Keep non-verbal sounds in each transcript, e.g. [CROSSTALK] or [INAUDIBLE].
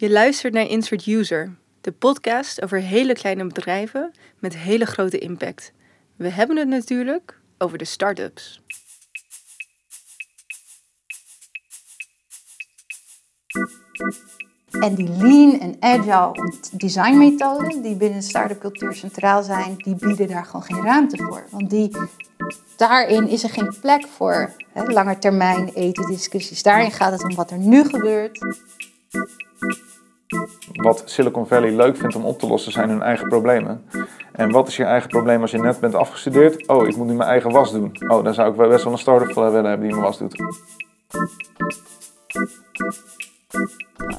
Je luistert naar Insert User, de podcast over hele kleine bedrijven met hele grote impact. We hebben het natuurlijk over de start-ups. En die lean en agile designmethoden die binnen start-up cultuur centraal zijn, die bieden daar gewoon geen ruimte voor. Want die, daarin is er geen plek voor hè, langetermijn eten discussies. Daarin gaat het om wat er nu gebeurt. Wat Silicon Valley leuk vindt om op te lossen zijn hun eigen problemen. En wat is je eigen probleem als je net bent afgestudeerd? Oh, ik moet nu mijn eigen was doen. Oh, dan zou ik wel best wel een start-up willen hebben die mijn was doet.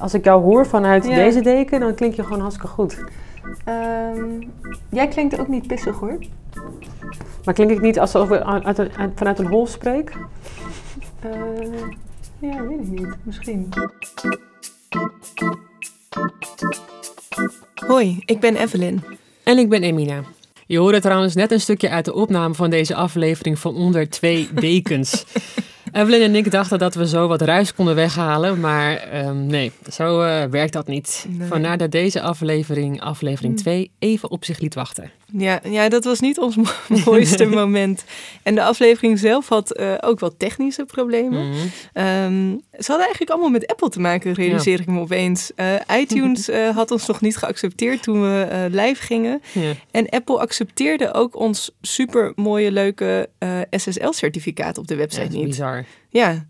Als ik jou hoor vanuit Ja. deze deken, dan klink je gewoon hartstikke goed. Ehm, jij klinkt ook niet pissig hoor. Maar klink ik niet alsof ik uit, uit, een- uit- vanuit een hol spreek? Eh, ja, weet ik niet. Misschien. Hoi, ik ben Evelyn. En ik ben Emina. Je hoorde trouwens net een stukje uit de opname van deze aflevering van Onder Twee [LAUGHS] Dekens. Evelyn en ik dachten dat we zo wat ruis konden weghalen, maar ehm, nee, zo eh, werkt dat niet. Nee. Vandaar dat deze aflevering, aflevering 2, even op zich liet wachten. Ja, ja, dat was niet ons mo- [LAUGHS] mooiste [LAUGHS] moment. En de aflevering zelf had eh, ook wel technische problemen. Mhm. Ehm, ze hadden eigenlijk allemaal met Apple te maken, realiseer ik me opeens. Eh, iTunes [LAUGHS] eh, had ons nog niet geaccepteerd toen we live gingen. En Apple accepteerde ook ons super mooie, leuke SSL-certificaat op de website dat is niet. bizar. Ja.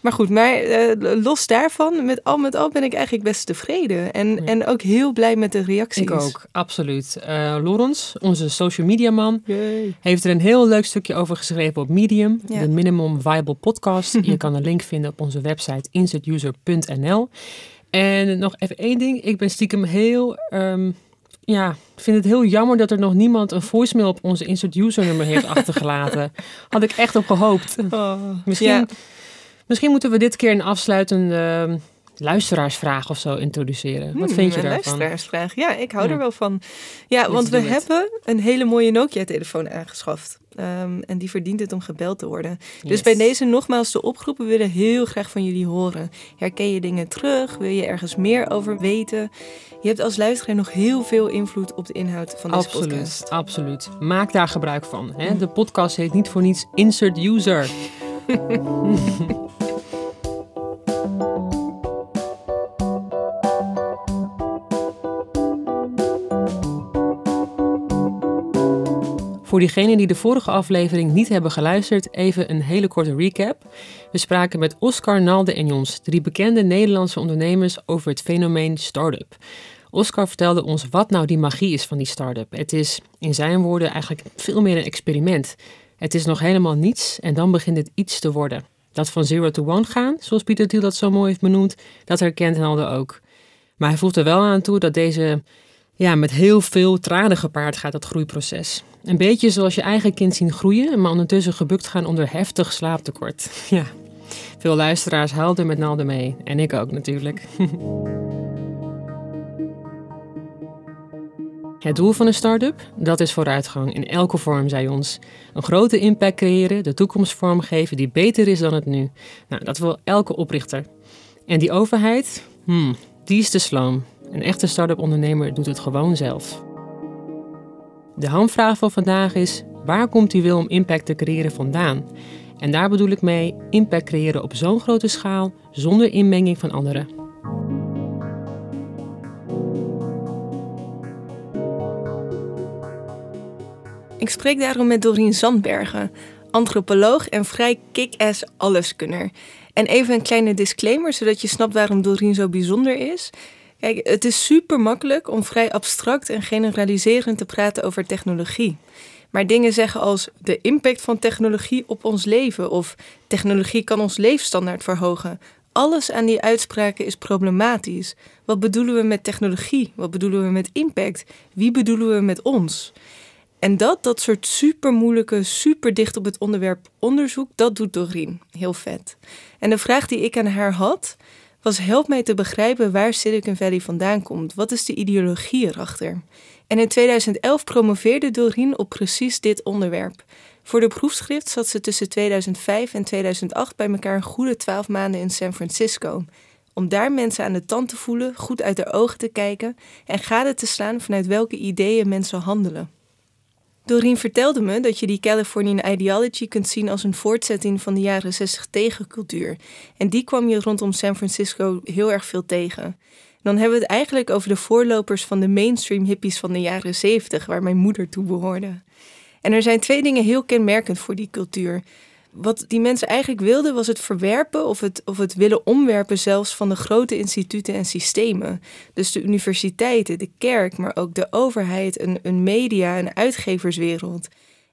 Maar goed, maar eh, los daarvan, met al met al ben ik eigenlijk best tevreden. En, Ja. en ook heel blij met de reacties. Ik ook, absoluut. Eh Lawrence, onze social media man, Yay. heeft er een heel leuk stukje over geschreven op Medium, Ja. de Minimum Viable Podcast. [LAUGHS] Je kan een link vinden op onze website insertuser.nl. En nog even één ding, ik ben stiekem heel, ehm, ja, ik vind het heel jammer dat er nog niemand een voicemail op onze Insert User nummer heeft [LAUGHS] achtergelaten. Had ik echt op gehoopt. Oh, Misschien, ja. Misschien moeten we dit keer een afsluitende ehm, luisteraarsvraag of zo introduceren. Wat Hmm, vind je een daarvan? luisteraarsvraag. Ja, ik hou Ja. er wel van. Ja, Let's want we hebben een hele mooie Nokia-telefoon aangeschaft. Ehm, en die verdient het om gebeld te worden. Dus bij deze nogmaals de oproep. We willen heel graag van jullie horen. Herken je dingen terug? Wil je ergens meer over weten? Je hebt als luisteraar nog heel veel invloed op de inhoud van deze Absoluut, podcast. absoluut. Maak daar gebruik van. Hè? De podcast heet niet voor niets Insert User. [LAUGHS] Voor diegenen die de vorige aflevering niet hebben geluisterd, even een hele korte recap. We spraken met Oscar, Nalde en Jons, drie bekende Nederlandse ondernemers, over het fenomeen start-up. Oscar vertelde ons wat nou die magie is van die start-up. Het is in zijn woorden eigenlijk veel meer een experiment. Het is nog helemaal niets en dan begint het iets te worden. Dat van zero to one gaan, zoals Pieter Thiel dat zo mooi heeft benoemd, dat herkent Nalde ook. Maar hij voegt er wel aan toe dat deze ja, met heel veel tranen gepaard gaat, dat groeiproces. Een beetje zoals je eigen kind zien groeien, maar ondertussen gebukt gaan onder heftig slaaptekort. [LAUGHS] Ja, veel luisteraars huilden met Nalde mee. En ik ook natuurlijk. [LAUGHS] Het doel van een start-up? Dat is vooruitgang in elke vorm, zei ons. Een grote impact creëren, de toekomst vormgeven die beter is dan het nu. Nou, dat wil elke oprichter. En die overheid? Hmm, die is te sloom. Een echte start-up ondernemer doet het gewoon zelf. De hamvraag van vandaag is: waar komt die wil om impact te creëren vandaan? En daar bedoel ik mee impact creëren op zo'n grote schaal zonder inmenging van anderen. Ik spreek daarom met Doreen Zandbergen, antropoloog en vrij kick-ass alleskunner. En even een kleine disclaimer, zodat je snapt waarom Doreen zo bijzonder is. Kijk, het is super makkelijk om vrij abstract en generaliserend te praten over technologie. Maar dingen zeggen als de impact van technologie op ons leven of technologie kan ons leefstandaard verhogen. Alles aan die uitspraken is problematisch. Wat bedoelen we met technologie? Wat bedoelen we met impact? Wie bedoelen we met ons? En dat, dat soort super moeilijke, super dicht op het onderwerp onderzoek, dat doet Doreen. Heel vet. En de vraag die ik aan haar had, was help mij te begrijpen waar Silicon Valley vandaan komt. Wat is de ideologie erachter? En in 2011 promoveerde Doreen op precies dit onderwerp. Voor de proefschrift zat ze tussen 2005 en 2008 bij elkaar een goede 12 maanden in San Francisco. om daar mensen aan de tand te voelen, goed uit de ogen te kijken en gade te slaan vanuit welke ideeën mensen handelen. Doreen vertelde me dat je die Californian ideology kunt zien als een voortzetting van de jaren 60 tegencultuur. En die kwam je rondom San Francisco heel erg veel tegen. Dan hebben we het eigenlijk over de voorlopers van de mainstream hippies van de jaren 70, waar mijn moeder toe behoorde. En er zijn twee dingen heel kenmerkend voor die cultuur. Wat die mensen eigenlijk wilden was het verwerpen of het, of het willen omwerpen zelfs van de grote instituten en systemen. Dus de universiteiten, de kerk, maar ook de overheid, een, een media, een uitgeverswereld.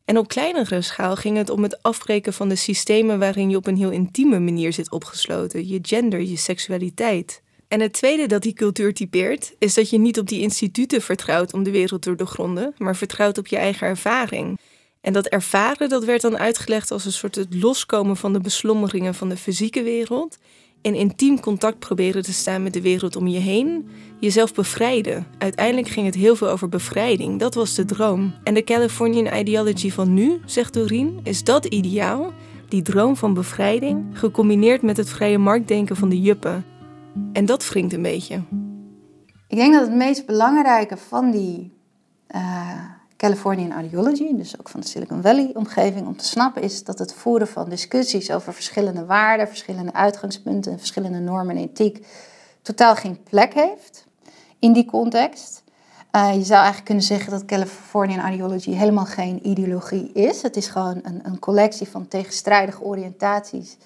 En op kleinere schaal ging het om het afbreken van de systemen waarin je op een heel intieme manier zit opgesloten. Je gender, je seksualiteit. En het tweede dat die cultuur typeert, is dat je niet op die instituten vertrouwt om de wereld te doorgronden, maar vertrouwt op je eigen ervaring. En dat ervaren, dat werd dan uitgelegd als een soort het loskomen van de beslommeringen van de fysieke wereld. In intiem contact proberen te staan met de wereld om je heen. Jezelf bevrijden. Uiteindelijk ging het heel veel over bevrijding. Dat was de droom. En de Californian ideology van nu, zegt Doreen, is dat ideaal. Die droom van bevrijding, gecombineerd met het vrije marktdenken van de juppen. En dat wringt een beetje. Ik denk dat het meest belangrijke van die uh, Californian ideology, dus ook van de Silicon Valley-omgeving, om te snappen is dat het voeren van discussies over verschillende waarden, verschillende uitgangspunten en verschillende normen en ethiek totaal geen plek heeft in die context. Uh, je zou eigenlijk kunnen zeggen dat Californian ideology helemaal geen ideologie is. Het is gewoon een, een collectie van tegenstrijdige oriëntaties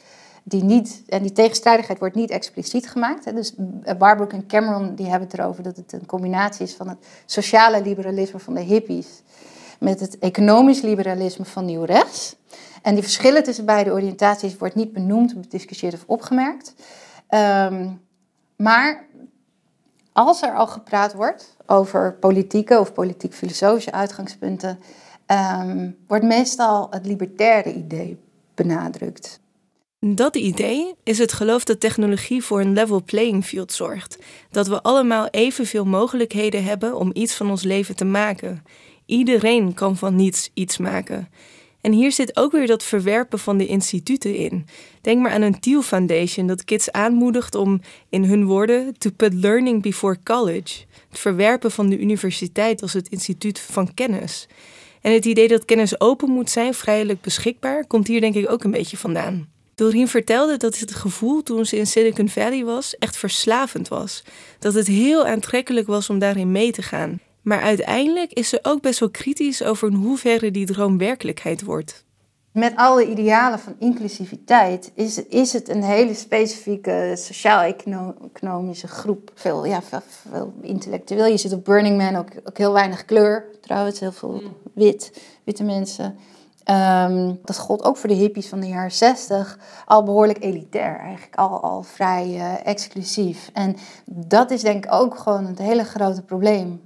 die niet, en die tegenstrijdigheid wordt niet expliciet gemaakt. Hè. Dus Barbrook en Cameron die hebben het erover dat het een combinatie is van het sociale liberalisme van de hippies met het economisch liberalisme van nieuw rechts. En die verschillen tussen beide oriëntaties wordt niet benoemd, bediscussieerd of opgemerkt. Um, maar als er al gepraat wordt over politieke of politiek-filosofische uitgangspunten, um, wordt meestal het libertaire idee benadrukt. Dat idee is het geloof dat technologie voor een level playing field zorgt. Dat we allemaal evenveel mogelijkheden hebben om iets van ons leven te maken. Iedereen kan van niets iets maken. En hier zit ook weer dat verwerpen van de instituten in. Denk maar aan een Thiel Foundation dat kids aanmoedigt om, in hun woorden, to put learning before college. Het verwerpen van de universiteit als het instituut van kennis. En het idee dat kennis open moet zijn, vrijelijk beschikbaar, komt hier denk ik ook een beetje vandaan. Doreen vertelde dat het gevoel toen ze in Silicon Valley was echt verslavend was. Dat het heel aantrekkelijk was om daarin mee te gaan. Maar uiteindelijk is ze ook best wel kritisch over in hoeverre die droom werkelijkheid wordt. Met alle idealen van inclusiviteit is, is het een hele specifieke sociaal-economische groep. Veel, ja, veel, intellectueel. Je zit op Burning Man ook, ook heel weinig kleur trouwens, heel veel mm. wit, witte mensen. Um, dat gold ook voor de hippies van de jaren 60 al behoorlijk elitair, eigenlijk al, al vrij uh, exclusief. En dat is denk ik ook gewoon het hele grote probleem.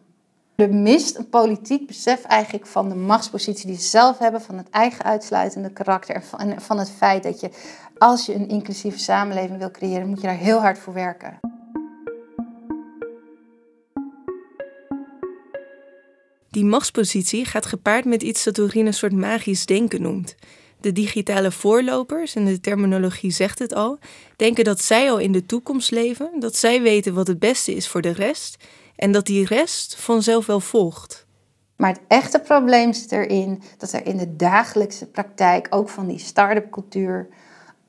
Er mist een politiek besef eigenlijk van de machtspositie die ze zelf hebben, van het eigen uitsluitende karakter en van het feit dat je, als je een inclusieve samenleving wil creëren, moet je daar heel hard voor werken. Die machtspositie gaat gepaard met iets dat Doreen een soort magisch denken noemt. De digitale voorlopers, en de terminologie zegt het al, denken dat zij al in de toekomst leven, dat zij weten wat het beste is voor de rest en dat die rest vanzelf wel volgt. Maar het echte probleem zit erin dat er in de dagelijkse praktijk, ook van die start-up cultuur,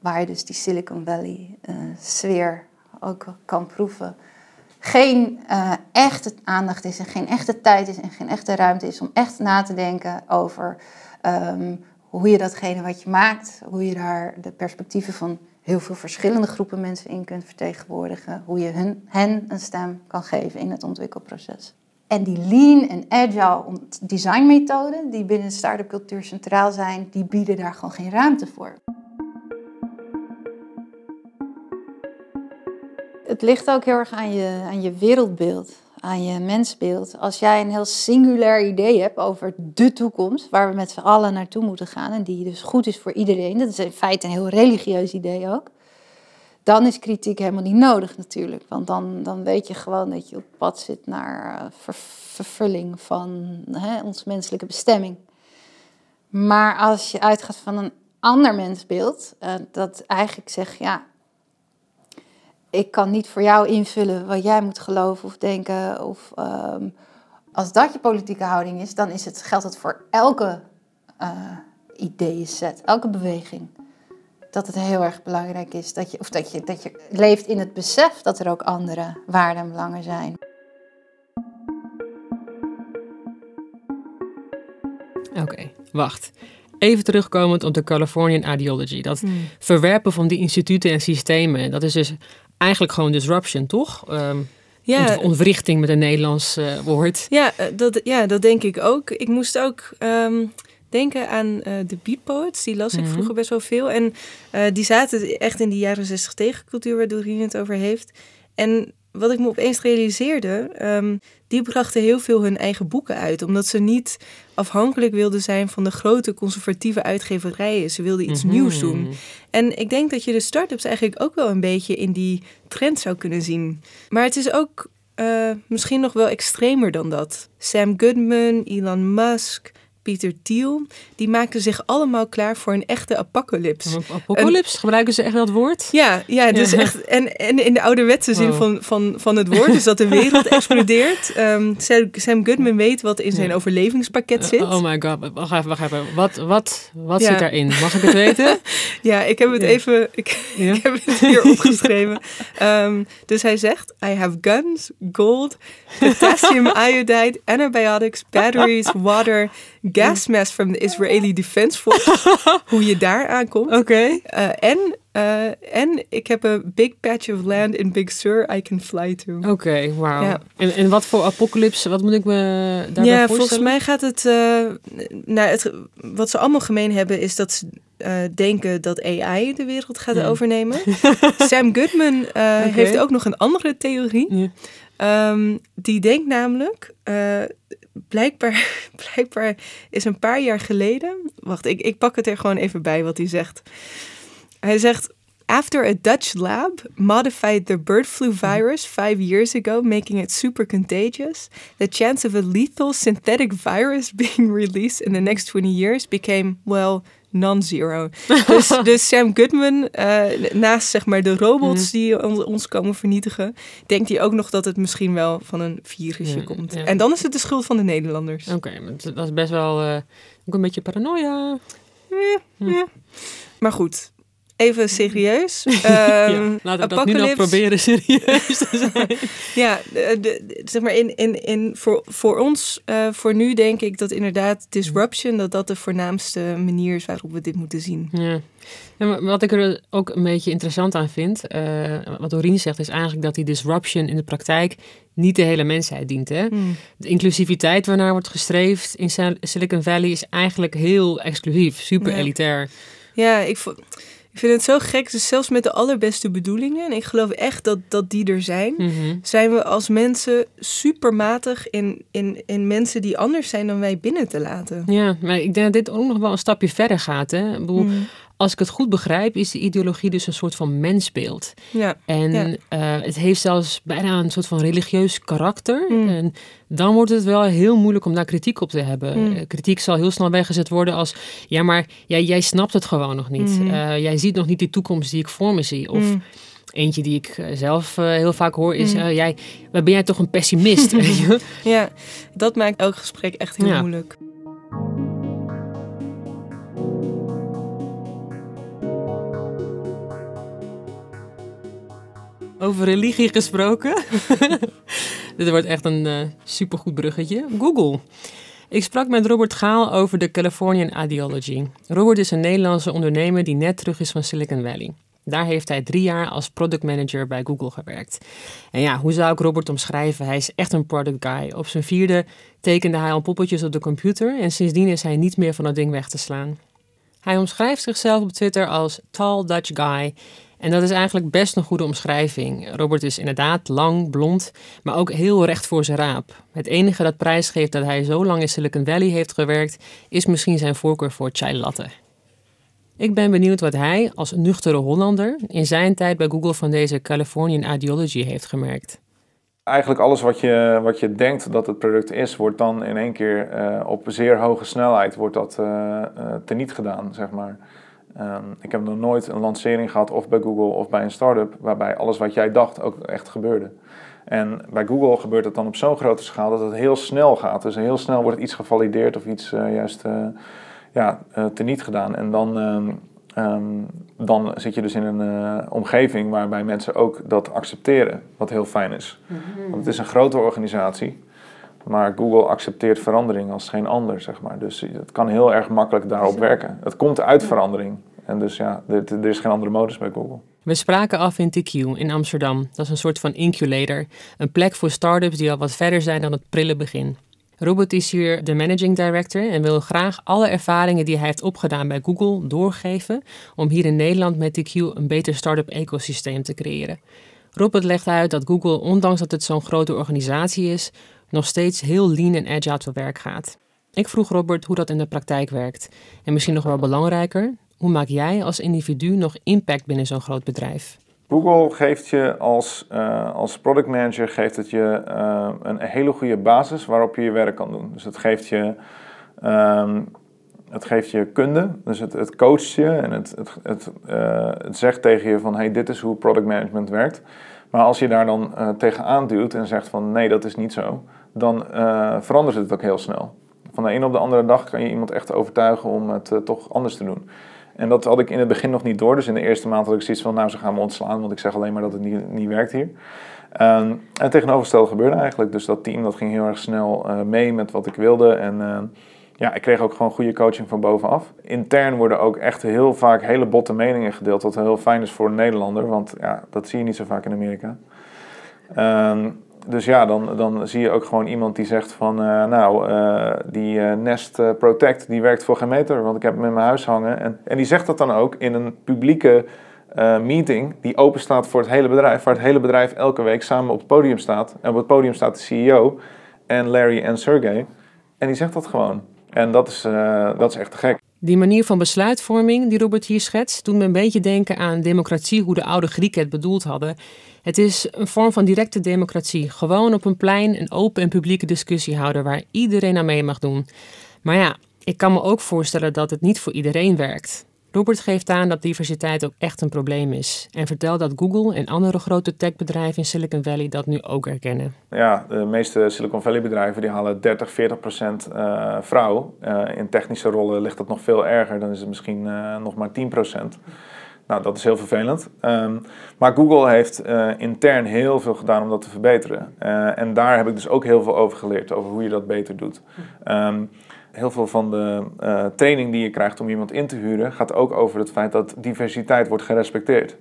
waar je dus die Silicon Valley uh, sfeer ook kan proeven, geen uh, echte aandacht is en geen echte tijd is en geen echte ruimte is om echt na te denken over um, hoe je datgene wat je maakt, hoe je daar de perspectieven van heel veel verschillende groepen mensen in kunt vertegenwoordigen, hoe je hun, hen een stem kan geven in het ontwikkelproces. En die lean en agile designmethoden die binnen start-up cultuur centraal zijn, die bieden daar gewoon geen ruimte voor. Het ligt ook heel erg aan je, aan je wereldbeeld, aan je mensbeeld. Als jij een heel singulair idee hebt over de toekomst, waar we met z'n allen naartoe moeten gaan, en die dus goed is voor iedereen, dat is in feite een heel religieus idee ook, dan is kritiek helemaal niet nodig natuurlijk. Want dan, dan weet je gewoon dat je op pad zit naar uh, vervulling van hè, ons menselijke bestemming. Maar als je uitgaat van een ander mensbeeld, uh, dat eigenlijk zegt, ja, ik kan niet voor jou invullen wat jij moet geloven of denken. Of ehm, als dat je politieke houding is, dan is het, geldt het voor elke uh, ideeënset, elke beweging. Dat het heel erg belangrijk is dat je, of dat je, dat je leeft in het besef dat er ook andere waarden en belangen zijn. Oké, wacht. Even terugkomend op de Californian ideology. Dat hmm. verwerpen van die instituten en systemen. Dat is dus eigenlijk gewoon disruption, toch? Um, ja. Ontwrichting met een Nederlands uh, woord. Ja eh, dat, ja, dat denk ik ook. Ik moest ook um, denken aan uh, de Beat Poets. Die las ik mhm. vroeger best wel veel. En die zaten echt in die jaren 60 tegencultuur, waar Doreen het over heeft. En wat ik me opeens realiseerde, um, die brachten heel veel hun eigen boeken uit. Omdat ze niet afhankelijk wilden zijn van de grote conservatieve uitgeverijen. Ze wilden iets mhm. nieuws doen. En ik denk dat je de start-ups eigenlijk ook wel een beetje in die trend zou kunnen zien. Maar het is ook uh, misschien nog wel extremer dan dat. Sam Goodman, Elon Musk, Pieter Thiel, die maken zich allemaal klaar voor een echte apocalyps. Apocalyps? Gebruiken ze echt dat woord? Ja, ja, dus echt. En, en in de ouderwetse zin van, van, van het woord, dus dat de wereld [LAUGHS] explodeert. Um, Sam, Goodman weet wat in zijn overlevingspakket zit. Oh my god, wacht even, wacht even. Wat, wat, wat zit daarin? Mag ik het [LAUGHS] weten? ja, ik heb het even, ik, ik, heb het hier [LAUGHS] opgeschreven. Um, dus hij zegt, I have guns, gold, potassium iodide, antibiotics, batteries, water gas mask from the Israeli Defense Force. [LAUGHS] hoe je daar aankomt. Oké. Uh, en, uh, en ik heb een big patch of land in Big Sur I can fly to. Oké, okay, wauw. Ja. En, en wat voor apocalypse, wat moet ik me daarbij ja, voorstellen? volgens mij gaat het, uh, nou, het... Wat ze allemaal gemeen hebben is dat ze denken dat AI de wereld gaat overnemen. [LAUGHS] Sam Goodman okay. heeft ook nog een andere theorie. Um, die denkt namelijk, uh, blijkbaar, [LAUGHS] blijkbaar is een paar jaar geleden. Wacht, ik, ik pak het er gewoon even bij wat hij zegt. Hij zegt. After a Dutch lab modified the bird flu virus five years ago, making it super contagious, the chance of a lethal synthetic virus [LAUGHS] being released in the next 20 years became, well, non-zero. [LAUGHS] dus, dus Sam Goodman, uh, naast zeg maar de robots mhm. die ons komen vernietigen, denkt hij ook nog dat het misschien wel van een virusje komt. En dan is het de schuld van de Nederlanders. Oké, dat is best wel uh, ook een beetje paranoia. Ja, ja. Maar goed, even serieus. Um, [LAUGHS] ja, laten we dat nu nog proberen serieus te zijn. [LAUGHS] ja, de, zeg maar in, in, in, voor, voor ons, uh, voor nu denk ik dat inderdaad disruption, dat dat de voornaamste manier is waarop we dit moeten zien. Ja. ja wat ik er ook een beetje interessant aan vind, uh, wat Doreen zegt, is eigenlijk dat die disruption in de praktijk niet de hele mensheid dient. Hè? Hmm. De inclusiviteit waarnaar wordt gestreefd in Silicon Valley is eigenlijk heel exclusief, super elitair. Ja, ik vond ik vind het zo gek, dus zelfs met de allerbeste bedoelingen, en ik geloof echt dat, dat die er zijn, mhm. zijn we als mensen supermatig in, in, in mensen die anders zijn dan wij binnen te laten. Ja, maar ik denk dat dit ook nog wel een stapje verder gaat. Hè? Ik bedoel, mhm als ik het goed begrijp, is de ideologie dus een soort van mensbeeld. Ja, en eh, het heeft zelfs bijna een soort van religieus karakter. Mm. En dan wordt het wel heel moeilijk om daar kritiek op te hebben. Mm. Eh, kritiek zal heel snel weggezet worden als: ja, maar jij, jij snapt het gewoon nog niet. Mm. Uh, jij ziet nog niet die toekomst die ik voor me zie. Of mm. eentje die ik zelf heel vaak hoor is: jij, ben jij toch een pessimist? [LAUGHS] Ja, dat maakt elk gesprek echt heel moeilijk. Over religie gesproken. [LAUGHS] Dit wordt echt een uh, supergoed bruggetje. Google. Ik sprak met Robert Gaal over de Californian Ideology. Robert is een Nederlandse ondernemer die net terug is van Silicon Valley. Daar heeft hij drie jaar als product manager bij Google gewerkt. En ja, hoe zou ik Robert omschrijven? Hij is echt een product guy. Op zijn vierde tekende hij al poppetjes op de computer en sindsdien is hij niet meer van dat ding weg te slaan. Hij omschrijft zichzelf op Twitter als tall Dutch guy en dat is eigenlijk best een goede omschrijving. Robert is inderdaad lang, blond, maar ook heel recht voor zijn raap. Het enige dat prijsgeeft dat hij zo lang in Silicon Valley heeft gewerkt, is misschien zijn voorkeur voor chai latte. Ik ben benieuwd wat hij, als nuchtere Hollander, in zijn tijd bij Google van deze Californian Ideology heeft gemerkt. Eigenlijk alles wat je, wat je denkt dat het product is, wordt dan in één keer uh, op zeer hoge snelheid wordt dat, uh, teniet gedaan, zeg maar. Ehm, ik heb nog nooit een lancering gehad, of bij Google of bij een start-up, waarbij alles wat jij dacht ook echt gebeurde. En bij Google gebeurt het dan op zo'n grote schaal dat het heel snel gaat. Dus heel snel wordt iets gevalideerd of iets juist uh, ja, teniet gedaan. En dan, um, dan zit je dus in een omgeving waarbij mensen ook dat accepteren, wat heel fijn is. -hmm. Want het is een grote organisatie. Maar Google accepteert verandering als geen ander, zeg maar. Dus het kan heel erg makkelijk daarop werken. Het komt uit verandering. En dus ja, er, er is geen andere modus bij Google. We spraken af in TQ in Amsterdam. Dat is een soort van incubator. Een plek voor start-ups die al wat verder zijn dan het prille begin. Robert is hier de managing director en wil graag alle ervaringen die hij heeft opgedaan bij Google doorgeven om hier in Nederland met TQ een beter start-up ecosysteem te creëren. Robert legt uit dat Google, ondanks dat het zo'n grote organisatie is, nog steeds heel lean en agile te werk gaat. Ik vroeg Robert hoe dat in de praktijk werkt. En misschien nog wel belangrijker, hoe maak jij als individu nog impact binnen zo'n groot bedrijf? Google geeft je als, uh, als product manager geeft het je uh, een hele goede basis waarop je je werk kan doen. Dus het geeft je, um, het geeft je kunde, dus het, het coacht je en het, het, het, uh, het zegt tegen je van hey, dit is hoe product management werkt. Maar als je daar dan tegenaan duwt en zegt van nee, dat is niet zo, dan verandert het ook heel snel. Van de een op de andere dag kan je iemand echt overtuigen om het toch anders te doen. En dat had ik in het begin nog niet door. Dus in de eerste maand had ik zoiets van, nou, ze gaan me ontslaan, want ik zeg alleen maar dat het niet, niet werkt hier. Um, en tegenovergestelde gebeurde eigenlijk. Dus dat team dat ging heel erg snel uh, mee met wat ik wilde. En uh, ja, ik kreeg ook gewoon goede coaching van bovenaf. Intern worden ook echt heel vaak hele botte meningen gedeeld, wat heel fijn is voor een Nederlander, want ja, dat zie je niet zo vaak in Amerika. Um, dus ja, dan, dan zie je ook gewoon iemand die zegt van, uh, nou, uh, die uh, Nest Protect, die werkt voor geen meter, want ik heb hem in mijn huis hangen. En, en die zegt dat dan ook in een publieke meeting die open staat voor het hele bedrijf, waar het hele bedrijf elke week samen op het podium staat. En op het podium staat de CEO en Larry en Sergey. En die zegt dat gewoon. En dat is, dat is echt te gek. Die manier van besluitvorming die Robert hier schetst, doet me een beetje denken aan democratie, hoe de oude Grieken het bedoeld hadden. Het is een vorm van directe democratie. Gewoon op een plein een open en publieke discussie houden waar iedereen aan mee mag doen. Maar ja, ik kan me ook voorstellen dat het niet voor iedereen werkt. Robert geeft aan dat diversiteit ook echt een probleem is. En vertelt dat Google en andere grote techbedrijven in Silicon Valley dat nu ook erkennen. Ja, de meeste Silicon Valley bedrijven die halen 30, 40 procent uh, vrouw. Uh, in technische rollen ligt dat nog veel erger. Dan is het misschien uh, nog maar 10 procent. Nou, dat is heel vervelend. Um, maar Google heeft intern heel veel gedaan om dat te verbeteren. en daar heb ik dus ook heel veel over geleerd, over hoe je dat beter doet. Um, heel veel van de uh, training die je krijgt om iemand in te huren gaat ook over het feit dat diversiteit wordt gerespecteerd.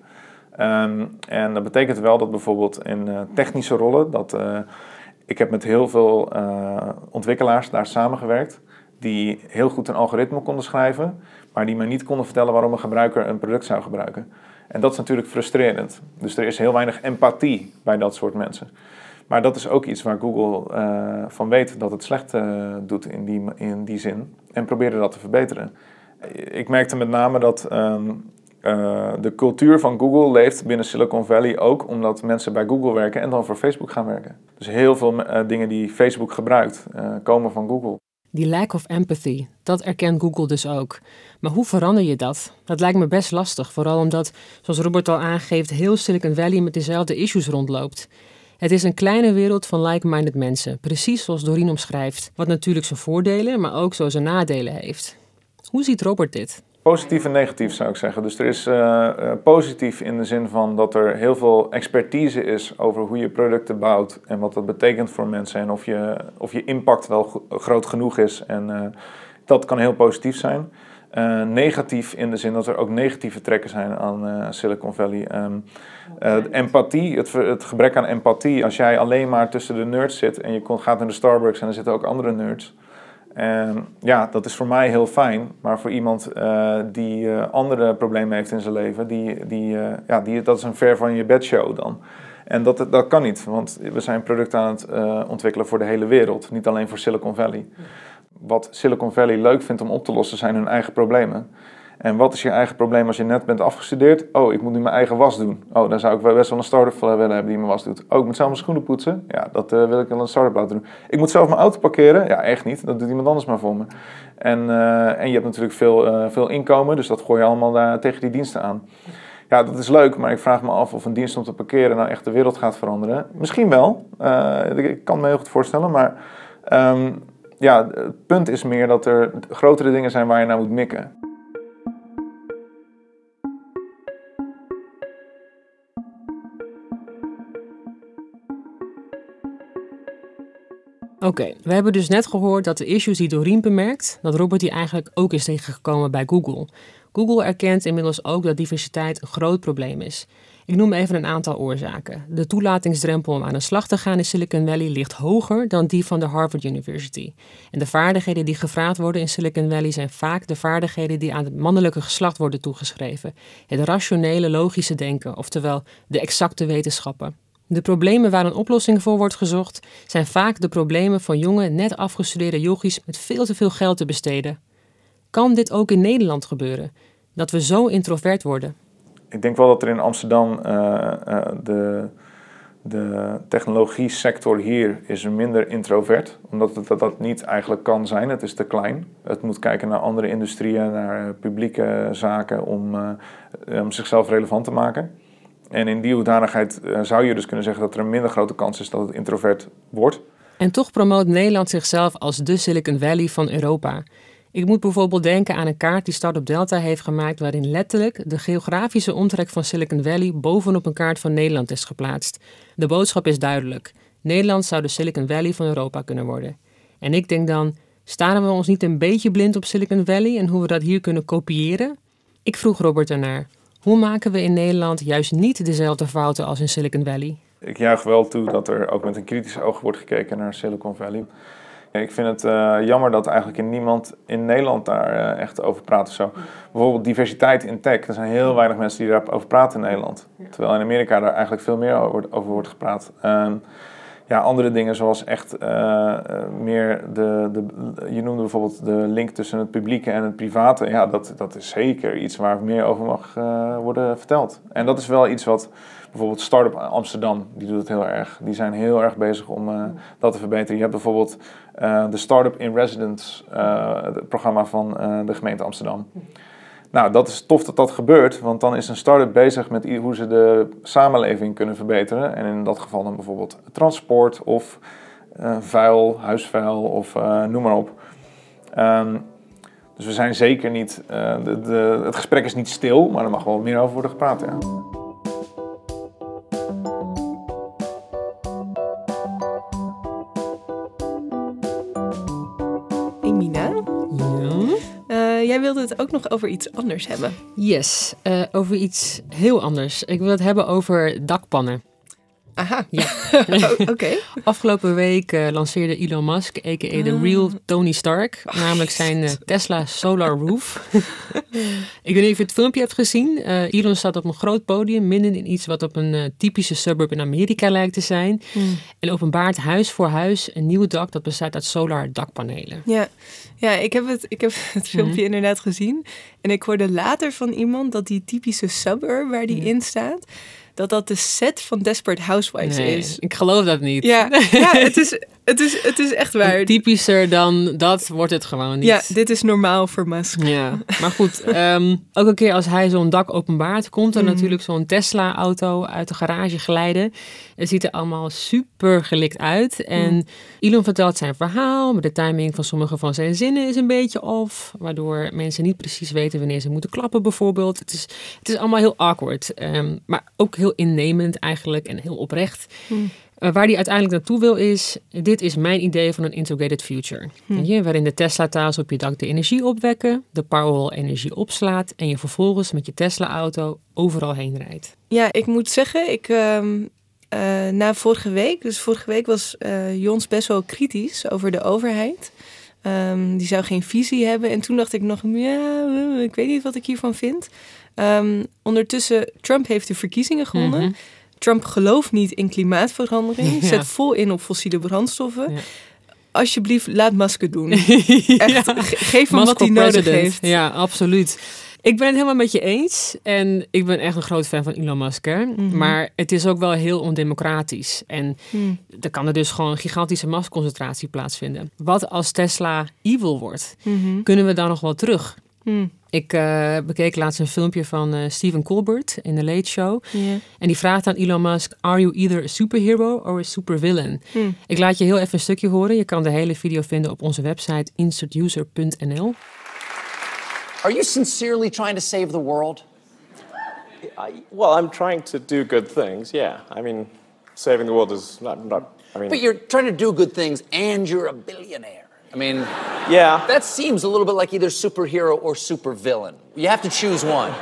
Um, en dat betekent wel dat bijvoorbeeld in uh, technische rollen, dat uh, ik heb met heel veel ontwikkelaars daar samengewerkt, die heel goed een algoritme konden schrijven, maar die mij niet konden vertellen waarom een gebruiker een product zou gebruiken. En dat is natuurlijk frustrerend. Dus er is heel weinig empathie bij dat soort mensen. Maar dat is ook iets waar Google uh, van weet dat het slecht uh, doet in die, in die zin. En probeerde dat te verbeteren. Ik merkte met name dat um, uh, de cultuur van Google leeft binnen Silicon Valley ook omdat mensen bij Google werken en dan voor Facebook gaan werken. Dus heel veel dingen die Facebook gebruikt komen van Google. Die lack of empathy, dat erkent Google dus ook. Maar hoe verander je dat? Dat lijkt me best lastig, vooral omdat, zoals Robert al aangeeft, heel Silicon Valley met dezelfde issues rondloopt. Het is een kleine wereld van like-minded mensen, precies zoals Doreen omschrijft, wat natuurlijk zijn voordelen, maar ook zo zijn nadelen heeft. Hoe ziet Robert dit? Positief en negatief zou ik zeggen. Dus er is uh, uh, positief in de zin van dat er heel veel expertise is over hoe je producten bouwt en wat dat betekent voor mensen en of je, of je impact wel groot genoeg is. En uh, dat kan heel positief zijn. Uh, negatief in de zin dat er ook negatieve trekken zijn aan uh, Silicon Valley. Um, uh, empathie, het, het, gebrek aan empathie. Als jij alleen maar tussen de nerds zit en je gaat naar de Starbucks en er zitten ook andere nerds. En ja, dat is voor mij heel fijn. Maar voor iemand die andere problemen heeft in zijn leven, die, die, ja, die, dat is een ver van je bedshow dan. En dat, dat kan niet, want we zijn producten aan het ontwikkelen voor de hele wereld, niet alleen voor Silicon Valley wat Silicon Valley leuk vindt om op te lossen zijn hun eigen problemen. En wat is je eigen probleem als je net bent afgestudeerd? Oh, ik moet nu mijn eigen was doen. Oh, dan zou ik wel best wel een start-up willen hebben die mijn was doet. Oh, ik moet zelf mijn schoenen poetsen. Ja, dat uh, wil ik wel een start-up laten doen. Ik moet zelf mijn auto parkeren. Ja, echt niet. Dat doet iemand anders maar voor me. En, uh, en je hebt natuurlijk veel, uh, veel inkomen, dus dat gooi je allemaal daar tegen die diensten aan. Ja, dat is leuk, maar ik vraag me af of een dienst om te parkeren nou echt de wereld gaat veranderen. Misschien wel. ik kan me heel goed voorstellen, maar um, ja, het punt is meer dat er grotere dingen zijn waar je naar moet mikken. Oké, we hebben dus net gehoord dat de issues die Doreen bemerkt, dat Robert die eigenlijk ook is tegengekomen bij Google. Google erkent inmiddels ook dat diversiteit een groot probleem is. Ik noem even een aantal oorzaken. De toelatingsdrempel om aan de slag te gaan in Silicon Valley ligt hoger dan die van de Harvard University. En de vaardigheden die gevraagd worden in Silicon Valley zijn vaak de vaardigheden die aan het mannelijke geslacht worden toegeschreven. Het rationele, logische denken, oftewel de exacte wetenschappen. De problemen waar een oplossing voor wordt gezocht zijn vaak de problemen van jonge, net afgestudeerde yogis met veel te veel geld te besteden. Kan dit ook in Nederland gebeuren? Dat we zo introvert worden? Ik denk wel dat er in Amsterdam uh, uh, de, de technologie sector hier is minder introvert. Omdat het, dat, niet eigenlijk kan zijn. Het is te klein. Het moet kijken naar andere industrieën, naar uh, publieke zaken om, om zichzelf relevant te maken. En in die hoedanigheid zou je dus kunnen zeggen dat er een minder grote kans is dat het introvert wordt. En toch promoot Nederland zichzelf als de Silicon Valley van Europa. Ik moet bijvoorbeeld denken aan een kaart die Startup Delta heeft gemaakt, waarin letterlijk de geografische omtrek van Silicon Valley bovenop een kaart van Nederland is geplaatst. De boodschap is duidelijk: Nederland zou de Silicon Valley van Europa kunnen worden. En ik denk dan: staren we ons niet een beetje blind op Silicon Valley en hoe we dat hier kunnen kopiëren? Ik vroeg Robert ernaar. Hoe maken we in Nederland juist niet dezelfde fouten als in Silicon Valley? Ik juich wel toe dat er ook met een kritisch oog wordt gekeken naar Silicon Valley. Ik vind het uh, jammer dat eigenlijk niemand in Nederland daar uh, echt over praat of zo. Bijvoorbeeld diversiteit in tech. Er zijn heel weinig mensen die daarover praten in Nederland. Terwijl in Amerika daar eigenlijk veel meer over, over wordt gepraat. Uh, ja, andere dingen zoals echt uh, meer de, de... Je noemde bijvoorbeeld de link tussen het publieke en het private. Ja, dat, dat is zeker iets waar meer over mag uh, worden verteld. En dat is wel iets wat bijvoorbeeld Startup Amsterdam, die doet het heel erg. Die zijn heel erg bezig om dat te verbeteren. Je hebt bijvoorbeeld de Startup in Residence, het programma van de gemeente Amsterdam. Nou, dat is tof dat dat gebeurt, want dan is een start-up bezig met hoe ze de samenleving kunnen verbeteren. En in dat geval dan bijvoorbeeld transport of uh, vuil, huisvuil of uh, noem maar op. Um, dus we zijn zeker niet, de, de, het gesprek is niet stil, maar er mag wel meer over worden gepraat. Ja. Wilde het ook nog over iets anders hebben. Yes, uh, over iets heel anders. Ik wil het hebben over dakpannen. Aha. Ja. [LAUGHS] Oké. Afgelopen week uh, lanceerde Elon Musk, a.k.a. de real Tony Stark, oh, namelijk zijn uh, Tesla Solar Roof. [LAUGHS] ik weet niet of je het filmpje hebt gezien. Uh, Elon staat op een groot podium, midden in iets wat op een typische suburb in Amerika lijkt te zijn. Mm. En openbaart huis voor huis een nieuw dak dat bestaat uit solar dakpanelen. Ja, ja ik, heb het, ik heb het filmpje mm. inderdaad gezien. En ik hoorde later van iemand dat die typische suburb waar die in staat dat dat de set van Desperate Housewives is. Ik geloof dat niet. Ja, [LAUGHS] ja het, is, het, is, het is echt waar. Typischer dan dat wordt het gewoon niet. Ja, dit is normaal voor Musk. Ja, maar goed. um, ook een keer als hij zo'n dak openbaart, komt er mhm. natuurlijk zo'n Tesla-auto uit de garage glijden. Het ziet er allemaal super gelikt uit. En mm. Elon vertelt zijn verhaal, maar de timing van sommige van zijn zinnen is een beetje off. Waardoor mensen niet precies weten wanneer ze moeten klappen bijvoorbeeld. Het is, het is allemaal heel awkward. Um, maar ook heel innemend eigenlijk en heel oprecht. Mm. Uh, waar hij uiteindelijk naartoe wil is, dit is mijn idee van een integrated future. Hmm. Je, waarin de Tesla-taals op je dak de energie opwekken, de Powerwall energie opslaat en je vervolgens met je Tesla-auto overal heen rijdt. Ja, ik moet zeggen, ik, um, uh, na vorige week, dus vorige week was uh, Jons best wel kritisch over de overheid. Um, die zou geen visie hebben. En toen dacht ik nog, ja, ik weet niet wat ik hiervan vind. Um, ondertussen, Trump heeft de verkiezingen gewonnen. Mm -hmm. Trump gelooft niet in klimaatverandering. [LAUGHS] Zet vol in op fossiele brandstoffen. Ja. Alsjeblieft, laat Musk doen. [LAUGHS] Echt, ja. geef hem wat hij nodig heeft. Ja, absoluut. Ik ben het helemaal met je eens. En ik ben echt een groot fan van Elon Musk. Hè? Mhm. Maar het is ook wel heel ondemocratisch. En Hmm. er kan er dus gewoon een gigantische massaconcentratie plaatsvinden. Wat als Tesla evil wordt? Mhm. Kunnen we dan nog wel terug? Hmm. Ik eh, bekeek laatst een filmpje van eh Stephen Colbert in de Late Show. Ja. En die vraagt aan Elon Musk: Are you either a superhero or a supervillain? Hmm. Ik laat je heel even een stukje horen. Je kan de hele video vinden op onze website insertuser.nl. Are you sincerely trying to save the world? I, well, I'm trying to do good things. Yeah, I mean, saving the world is not. not I mean, But you're trying to do good things and you're a billionaire. I mean, yeah. that seems a little bit like either superhero or supervillain. You have to choose one.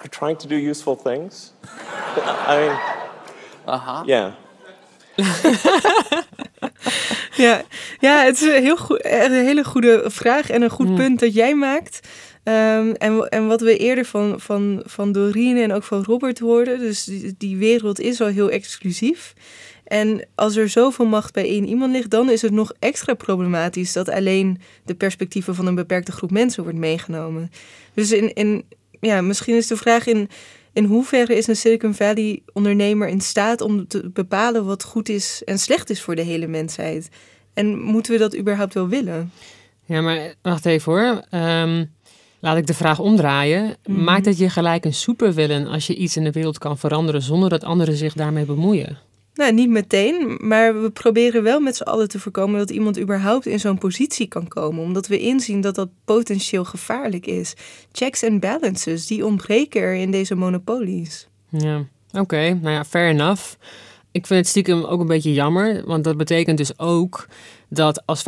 I'm trying to do useful things. [LAUGHS] I mean, Uh huh. yeah. [LAUGHS] Ja, ja, het is een, heel goed, een hele goede vraag en een goed punt dat jij maakt. Ehm, en, en wat we eerder van, van, van Doreen en ook van Robert hoorden, dus die, die wereld is al heel exclusief. En als er zoveel macht bij één iemand ligt, dan is het nog extra problematisch dat alleen de perspectieven van een beperkte groep mensen wordt meegenomen. Dus in, in, ja, misschien is de vraag in, in hoeverre is een Silicon Valley ondernemer in staat om te bepalen wat goed is en slecht is voor de hele mensheid? En moeten we dat überhaupt wel willen? Ja, maar wacht even hoor. Ehm, laat ik de vraag omdraaien. Maakt het je gelijk een supervillain als je iets in de wereld kan veranderen zonder dat anderen zich daarmee bemoeien? Nou, niet meteen, maar we proberen wel met z'n allen te voorkomen dat iemand überhaupt in zo'n positie kan komen, omdat we inzien dat dat potentieel gevaarlijk is. Checks en balances, die ontbreken er in deze monopolies. Ja, oké. Nou ja, fair enough. Ik vind het stiekem ook een beetje jammer, want dat betekent dus ook dat als 95%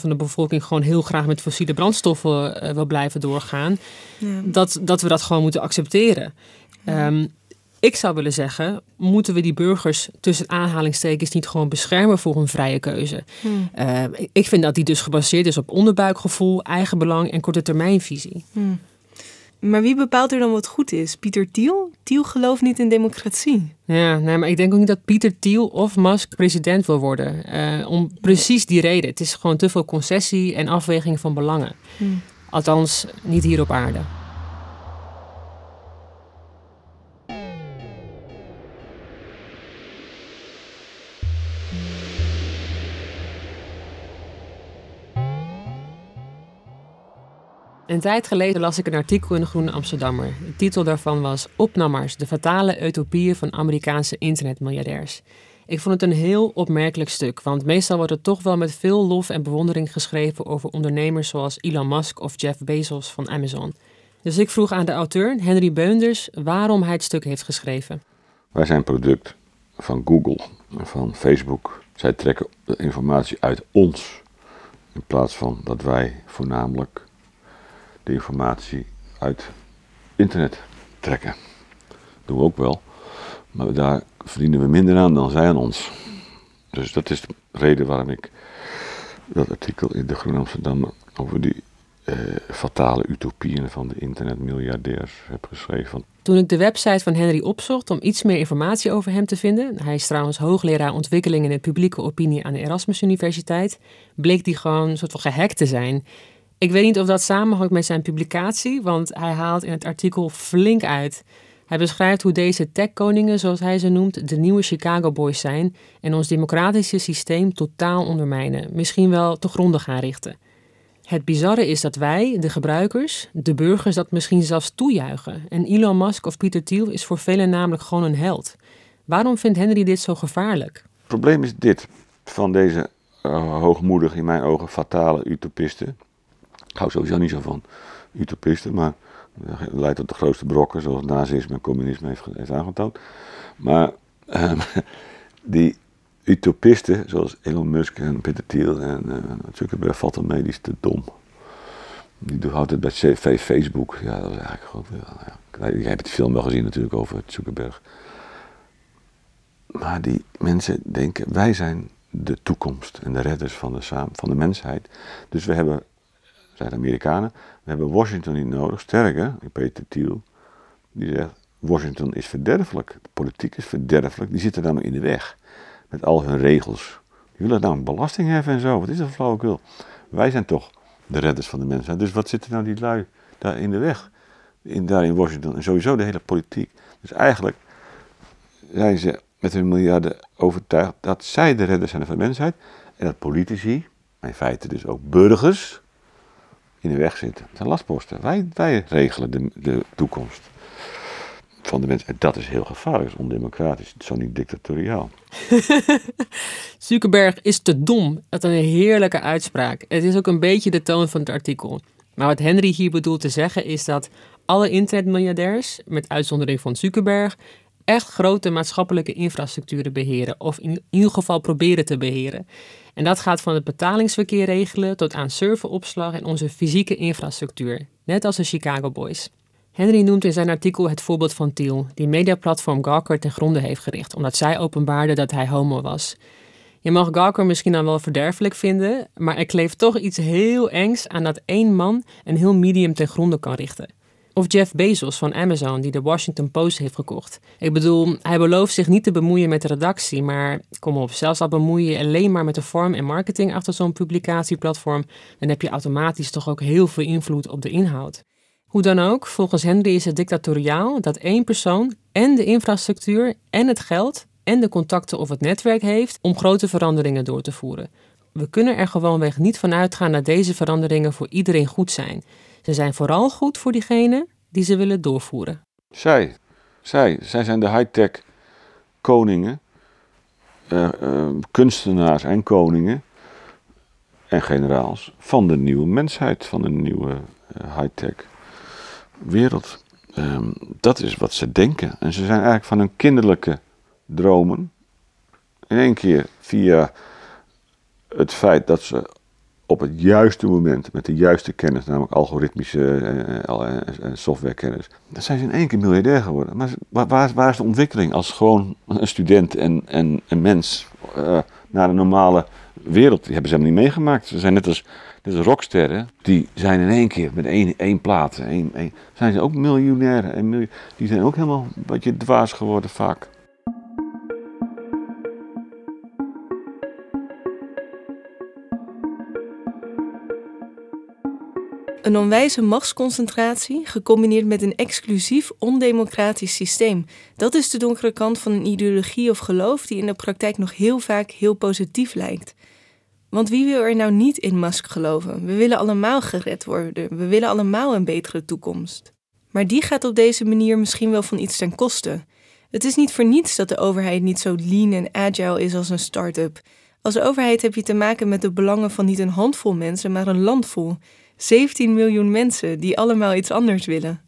van de bevolking gewoon heel graag met fossiele brandstoffen eh, wil blijven doorgaan, Ja. dat, dat we dat gewoon moeten accepteren. Ehm, ik zou willen zeggen, moeten we die burgers tussen aanhalingstekens niet gewoon beschermen voor hun vrije keuze? Hmm. Eh, ik vind dat die dus gebaseerd is op onderbuikgevoel, eigenbelang en korte termijnvisie. Maar wie bepaalt er dan wat goed is? Pieter Thiel? Thiel gelooft niet in democratie. Ja, nee, maar ik denk ook niet dat Pieter Thiel of Musk president wil worden. Eh, om precies die reden. Het is gewoon te veel concessie en afweging van belangen. Hmm. Althans, niet hier op aarde. Een tijd geleden las ik een artikel in de Groene Amsterdammer. De titel daarvan was Opnammers, de fatale utopieën van Amerikaanse internetmiljardairs. Ik vond het een heel opmerkelijk stuk, want meestal wordt het toch wel met veel lof en bewondering geschreven over ondernemers zoals Elon Musk of Jeff Bezos van Amazon. Dus ik vroeg aan de auteur, Henry Beunders, waarom hij het stuk heeft geschreven. Wij zijn product van Google van Facebook. Zij trekken de informatie uit ons. In plaats van dat wij voornamelijk informatie uit internet trekken. Dat doen we ook wel. Maar daar verdienen we minder aan dan zij aan ons. Dus dat is de reden waarom ik dat artikel in de Groen Amsterdam over die eh, fatale utopieën van de internetmiljardairs heb geschreven. Toen ik de website van Henry opzocht om iets meer informatie over hem te vinden, hij is trouwens hoogleraar ontwikkeling in de publieke opinie aan de Erasmus Universiteit, bleek die gewoon een soort van gehackt te zijn. Ik weet niet of dat samenhangt met zijn publicatie, want hij haalt in het artikel flink uit. Hij beschrijft hoe deze tech-koningen, zoals hij ze noemt, de nieuwe Chicago Boys zijn en ons democratische systeem totaal ondermijnen, misschien wel te gronden gaan richten. Het bizarre is dat wij, de gebruikers, de burgers, dat misschien zelfs toejuichen. En Elon Musk of Pieter Thiel is voor velen namelijk gewoon een held. Waarom vindt Henry dit zo gevaarlijk? Het probleem is dit, van deze uh, hoogmoedig, in mijn ogen fatale utopisten. Ik hou sowieso niet zo van utopisten, maar dat leidt tot de grootste brokken, zoals nazisme en communisme heeft, heeft aangetoond. Maar uh, [LAUGHS] die utopisten, zoals Elon Musk en Peter Thiel en uh, Zuckerberg, valt er mee, die is te dom. Die houdt het bij Facebook. Ja, dat is eigenlijk gewoon. Ja, je hebt die film wel gezien natuurlijk over Zuckerberg. Maar die mensen denken, wij zijn de toekomst en de redders van de, van de mensheid. Dus we hebben, zijn de Amerikanen, we hebben Washington niet nodig. Sterker, Peter Thiel, die zegt, Washington is verderfelijk. De politiek is verderfelijk. Die zitten maar in de weg. Met al hun regels. Die willen nou een belasting heffen en zo. Wat is dat flauwekul? Wij zijn toch de redders van de mensheid. Dus wat zitten nou die lui daar in de weg? In, daar in Washington en sowieso de hele politiek. Dus eigenlijk zijn ze met hun miljarden overtuigd dat zij de redders zijn van de mensheid. En dat politici, in feite dus ook burgers, in de weg zitten. Dat zijn lastposten. Wij, wij regelen de, de toekomst van de mensen. En dat is heel gevaarlijk, dat is ondemocratisch, zo niet dictatoriaal. [LAUGHS] Zuckerberg is te dom. Dat is een heerlijke uitspraak. Het is ook een beetje de toon van het artikel. Maar wat Henry hier bedoelt te zeggen is dat alle internetmiljardairs, met uitzondering van Zuckerberg, echt grote maatschappelijke infrastructuren beheren. Of in ieder geval proberen te beheren. En dat gaat van het betalingsverkeer regelen tot aan serveropslag en onze fysieke infrastructuur. Net als de Chicago Boys. Henry noemt in zijn artikel het voorbeeld van Thiel, die mediaplatform Gawker ten gronde heeft gericht, omdat zij openbaarde dat hij homo was. Je mag Gawker misschien dan wel verderfelijk vinden, maar er kleeft toch iets heel engs aan dat één man een heel medium ten gronde kan richten. Of Jeff Bezos van Amazon, die de Washington Post heeft gekocht. Ik bedoel, hij belooft zich niet te bemoeien met de redactie, maar kom op, zelfs al bemoei je alleen maar met de vorm en marketing achter zo'n publicatieplatform, dan heb je automatisch toch ook heel veel invloed op de inhoud. Hoe dan ook, volgens Henry is het dictatoriaal dat één persoon en de infrastructuur en het geld en de contacten of het netwerk heeft om grote veranderingen door te voeren. We kunnen er gewoonweg niet van uitgaan dat deze veranderingen voor iedereen goed zijn. Ze zijn vooral goed voor diegenen die ze willen doorvoeren. Zij, zij, zij zijn de high-tech koningen, eh, eh, kunstenaars en koningen en generaals van de nieuwe mensheid, van de nieuwe uh, high-tech wereld. Ehm, dat is wat ze denken. En ze zijn eigenlijk van hun kinderlijke dromen in één keer via het feit dat ze op het juiste moment, met de juiste kennis, namelijk algoritmische en softwarekennis, dan zijn ze in één keer miljardair geworden. Maar waar, waar is de ontwikkeling als gewoon een student en, en een mens naar de normale wereld? Die hebben ze helemaal niet meegemaakt. Ze zijn net als, net rocksterren, die zijn in één keer met één, één plaat, één, één, zijn ze ook miljonair. En die zijn ook helemaal een beetje dwaas geworden vaak. Een onwijze machtsconcentratie gecombineerd met een exclusief ondemocratisch systeem. Dat is de donkere kant van een ideologie of geloof die in de praktijk nog heel vaak heel positief lijkt. Want wie wil er nou niet in Musk geloven? We willen allemaal gered worden. We willen allemaal een betere toekomst. Maar die gaat op deze manier misschien wel van iets ten koste. Het is niet voor niets dat de overheid niet zo lean en agile is als een start-up. Als overheid heb je te maken met de belangen van niet een handvol mensen, maar een landvol. 17 miljoen mensen die allemaal iets anders willen.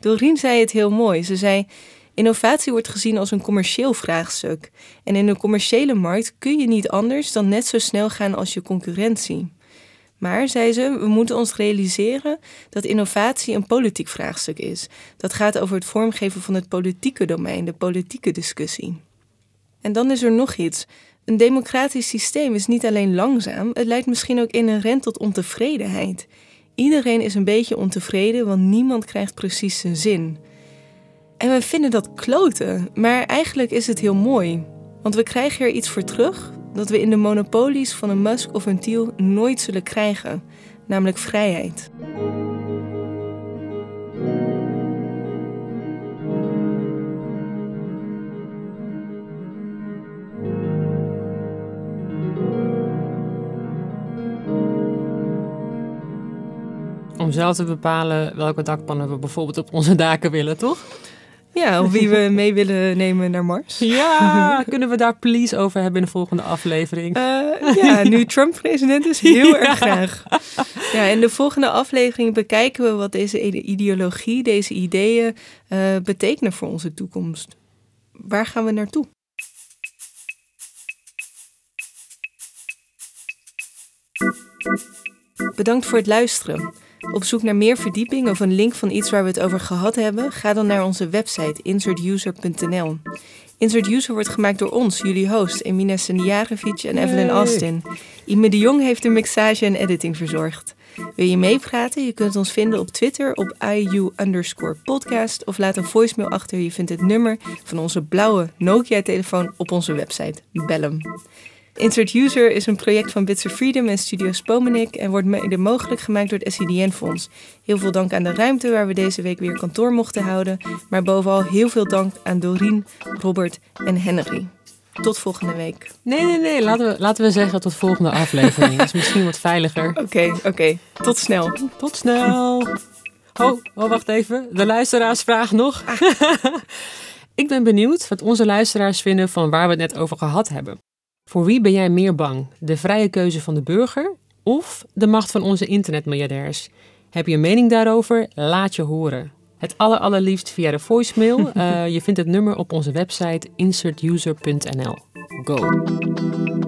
Doreen zei het heel mooi. Ze zei: Innovatie wordt gezien als een commercieel vraagstuk. En in een commerciële markt kun je niet anders dan net zo snel gaan als je concurrentie. Maar, zei ze, we moeten ons realiseren dat innovatie een politiek vraagstuk is. Dat gaat over het vormgeven van het politieke domein, de politieke discussie. En dan is er nog iets. Een democratisch systeem is niet alleen langzaam, het leidt misschien ook inherent tot ontevredenheid. Iedereen is een beetje ontevreden, want niemand krijgt precies zijn zin. En we vinden dat kloten, maar eigenlijk is het heel mooi. Want we krijgen er iets voor terug dat we in de monopolies van een Musk of een Thiel nooit zullen krijgen, namelijk vrijheid. Om zelf te bepalen welke dakpannen we bijvoorbeeld op onze daken willen, toch? Ja, of wie we mee willen nemen naar Mars. [LAUGHS] Ja, [LAUGHS] kunnen we daar please over hebben in de volgende aflevering? Uh, ja, nu Trump president is, heel [LAUGHS] erg graag. Ja, in de volgende aflevering bekijken we wat deze ideologie, deze ideeën uh, betekenen voor onze toekomst. Waar gaan we naartoe? Bedankt voor het luisteren. Op zoek naar meer verdieping of een link van iets waar we het over gehad hebben, ga dan naar onze website insertuser.nl. Insert User wordt gemaakt door ons, jullie host, Emina Sendiarevic en Evelyn Austin. Ime de Jong heeft de mixage en editing verzorgd. Wil je meepraten? Je kunt ons vinden op Twitter op IU podcast of laat een voicemail achter. Je vindt het nummer van onze blauwe Nokia-telefoon op onze website. Bel hem. Insert User is een project van Bits of Freedom en Studio Spomenik en wordt mede mogelijk gemaakt door het SCDN-fonds. Heel veel dank aan de ruimte waar we deze week weer kantoor mochten houden, maar bovenal heel veel dank aan Doreen, Robert en Henry. Tot volgende week. Nee, nee, nee. Laten we, laten we zeggen tot volgende aflevering. Dat is misschien wat veiliger. [LAUGHS] Oké, oké. Tot snel. Tot snel. Oh, oh, wacht even. De luisteraarsvraag nog. [LAUGHS] Ik ben benieuwd wat onze luisteraars vinden van waar we het net over gehad hebben. Voor wie ben jij meer bang? De vrije keuze van de burger of de macht van onze internetmiljardairs? Heb je een mening daarover? Laat je horen. Het aller, allerliefst via de voicemail. Uh, [LAUGHS] je vindt het nummer op onze website insertuser.nl. Go!